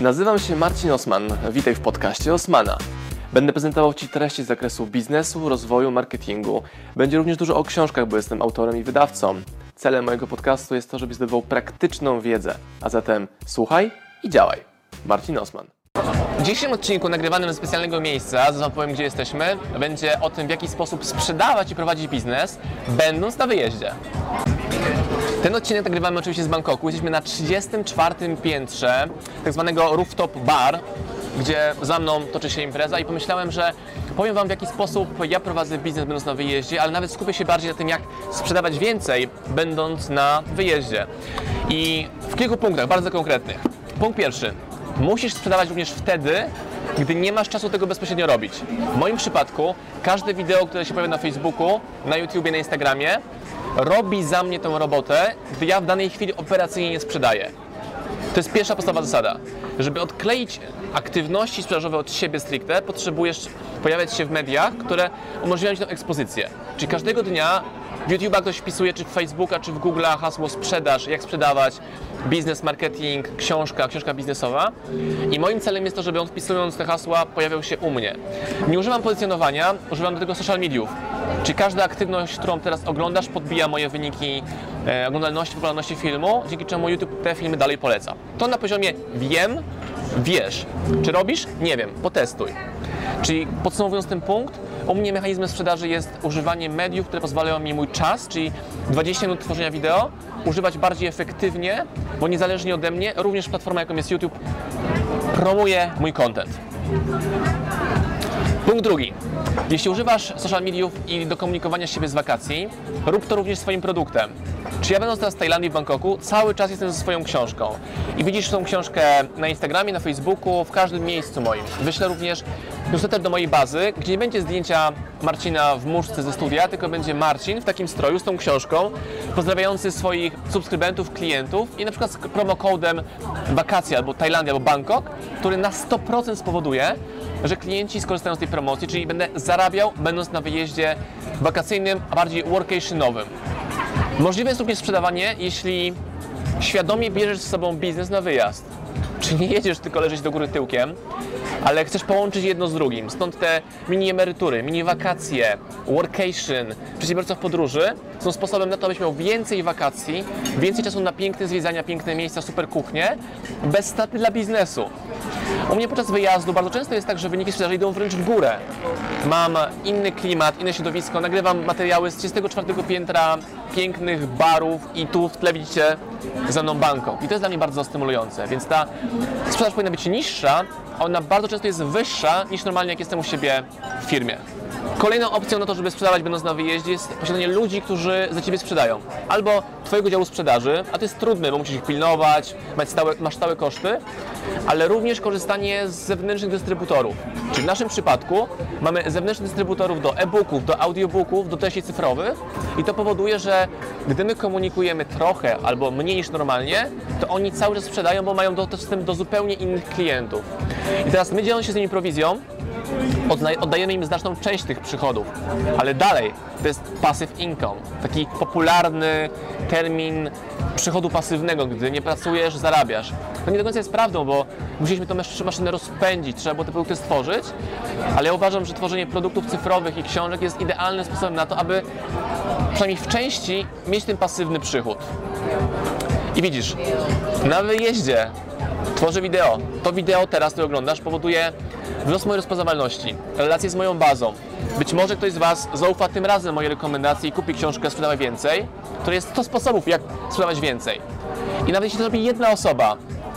Nazywam się Marcin Osman. Witaj w podcaście Osmana. Będę prezentował Ci treści z zakresu biznesu, rozwoju, marketingu. Będzie również dużo o książkach, bo jestem autorem i wydawcą. Celem mojego podcastu jest to, żebyś zdobywał praktyczną wiedzę. A zatem słuchaj i działaj. Marcin Osman. W dzisiejszym odcinku nagrywanym ze specjalnego miejsca, zaraz powiem gdzie jesteśmy, będzie o tym w jaki sposób sprzedawać i prowadzić biznes, będąc na wyjeździe. Ten odcinek nagrywamy oczywiście z Bangkoku. Jesteśmy na 34 piętrze tak zwanego rooftop bar, gdzie za mną toczy się impreza i pomyślałem, że powiem Wam w jaki sposób ja prowadzę biznes będąc na wyjeździe, ale nawet skupię się bardziej na tym, jak sprzedawać więcej będąc na wyjeździe. I w kilku punktach, bardzo konkretnych. Punkt pierwszy. Musisz sprzedawać również wtedy, gdy nie masz czasu tego bezpośrednio robić. W moim przypadku każde wideo, które się pojawia na Facebooku, na YouTubie, na Instagramie, robi za mnie tę robotę, gdy ja w danej chwili operacyjnie nie sprzedaję. To jest pierwsza podstawowa zasada. Żeby odkleić aktywności sprzedażowe od siebie stricte, potrzebujesz pojawiać się w mediach, które umożliwiają Ci tę ekspozycję. Czyli każdego dnia w YouTube'a ktoś wpisuje, czy w Facebooka, czy w Google'a hasło sprzedaż, jak sprzedawać, biznes, marketing, książka, książka biznesowa. I moim celem jest to, żeby on wpisując te hasła pojawiał się u mnie. Nie używam pozycjonowania, używam do tego social mediów. Czyli każda aktywność, którą teraz oglądasz, podbija moje wyniki e, oglądalności, popularności filmu, dzięki czemu YouTube te filmy dalej poleca. To na poziomie wiem, wiesz. Czy robisz? Nie wiem, potestuj. Czyli podsumowując ten punkt, u mnie mechanizmem sprzedaży jest używanie mediów, które pozwalają mi mój czas, czyli 20 minut tworzenia wideo, używać bardziej efektywnie, bo niezależnie ode mnie, również platforma jaką jest YouTube promuje mój content. Punkt drugi. Jeśli używasz social mediów i do komunikowania siebie z wakacji, rób to również swoim produktem. Czy ja będąc teraz w Tajlandii, w Bangkoku, cały czas jestem ze swoją książką. I widzisz tą książkę na Instagramie, na Facebooku, w każdym miejscu moim. Wyślę również newsletter do mojej bazy, gdzie nie będzie zdjęcia Marcina w muszce ze studia, tylko będzie Marcin w takim stroju z tą książką, pozdrawiający swoich subskrybentów, klientów i na przykład z promokodem wakacje albo Tajlandia albo Bangkok, który na 100% spowoduje, że klienci skorzystają z tej promocji, czyli będę zarabiał będąc na wyjeździe wakacyjnym, a bardziej workationowym. Możliwe jest również sprzedawanie, jeśli świadomie bierzesz ze sobą biznes na wyjazd. Czyli nie jedziesz tylko leżeć do góry tyłkiem, ale chcesz połączyć jedno z drugim. Stąd te mini emerytury, mini wakacje, workation, przedsiębiorca w podróży są sposobem na to, abyś miał więcej wakacji, więcej czasu na piękne zwiedzania, piękne miejsca, super kuchnie, bez straty dla biznesu. U mnie podczas wyjazdu bardzo często jest tak, że wyniki sprzedaży idą wręcz w górę. Mam inny klimat, inne środowisko, nagrywam materiały z 34 piętra pięknych barów i tu w tle widzicie ze mną Bangkok. I to jest dla mnie bardzo stymulujące, więc ta sprzedaż powinna być niższa, a ona bardzo często jest wyższa niż normalnie jak jestem u siebie w firmie. Kolejną opcją na to, żeby sprzedawać będąc na wyjeździe jest posiadanie ludzi, którzy za Ciebie sprzedają. Albo Twojego działu sprzedaży, a to jest trudne, bo musisz ich pilnować, masz stałe, masz stałe koszty, ale również korzystanie z zewnętrznych dystrybutorów. Czyli w naszym przypadku mamy zewnętrznych dystrybutorów do e-booków, do audiobooków, do treści cyfrowych i to powoduje, że gdy my komunikujemy trochę albo mniej niż normalnie, to oni cały czas sprzedają, bo mają dostęp do zupełnie innych klientów. I teraz my dzieląc się z nimi prowizją, oddajemy im znaczną część tych przychodów, ale dalej to jest passive income, taki popularny termin przychodu pasywnego, gdy nie pracujesz, zarabiasz. To nie do końca jest prawdą, bo musieliśmy tę maszynę rozpędzić, trzeba było te produkty stworzyć, ale ja uważam, że tworzenie produktów cyfrowych i książek jest idealnym sposobem na to, aby przynajmniej w części mieć ten pasywny przychód. I widzisz, na wyjeździe tworzę wideo. To wideo teraz, które oglądasz, powoduje wzrost mojej rozpoznawalności, relacje z moją bazą. Być może ktoś z Was zaufa tym razem mojej rekomendacji i kupi książkę Sprzedawaj Więcej, to jest 100 sposobów, jak sprzedawać więcej. I nawet jeśli to robi jedna osoba,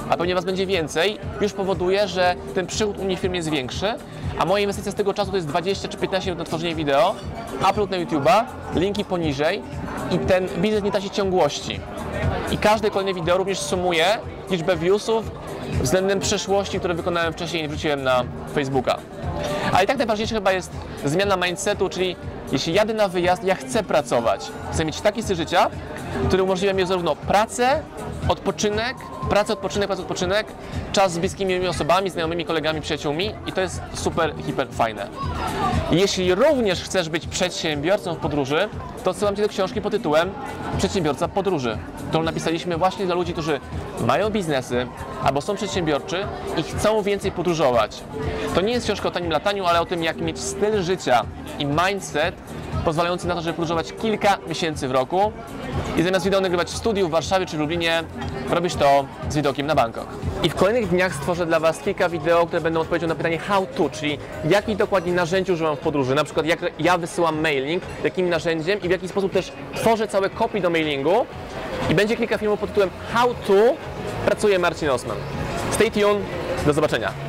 a pewnie Was będzie więcej, już powoduje, że ten przychód u mnie w firmie jest większy, a moja inwestycja z tego czasu to jest 20 czy 15 minut na tworzenie wideo, upload na YouTube'a, linki poniżej i ten biznes nie traci ciągłości. I każde kolejne wideo również sumuje liczbę viewsów względem przeszłości, które wykonałem wcześniej i wrzuciłem na Facebooka. Ale i tak najważniejsze chyba jest zmiana mindsetu, czyli jeśli jadę na wyjazd, ja chcę pracować. Chcę mieć taki styl życia, który umożliwia mi zarówno pracę, Odpoczynek, praca, odpoczynek, praca, odpoczynek, czas z bliskimi osobami, znajomymi, kolegami, przyjaciółmi i to jest super, hiper fajne. Jeśli również chcesz być przedsiębiorcą w podróży, to odsyłam Cię do książki pod tytułem Przedsiębiorca podróży, którą napisaliśmy właśnie dla ludzi, którzy mają biznesy albo są przedsiębiorczy i chcą więcej podróżować. To nie jest książka o tanim lataniu, ale o tym, jak mieć styl życia i mindset pozwalający na to, żeby podróżować kilka miesięcy w roku i zamiast wideo nagrywać w studiu w Warszawie czy Lublinie, robisz to z widokiem na Bangkok. I w kolejnych dniach stworzę dla Was kilka wideo, które będą odpowiedzią na pytanie how to, czyli jakich dokładnie narzędzi używam w podróży, na przykład jak ja wysyłam mailing, jakim narzędziem i w jaki sposób też tworzę całe kopii do mailingu. I będzie kilka filmów pod tytułem how to pracuje Marcin Osman. Stay tuned, do zobaczenia.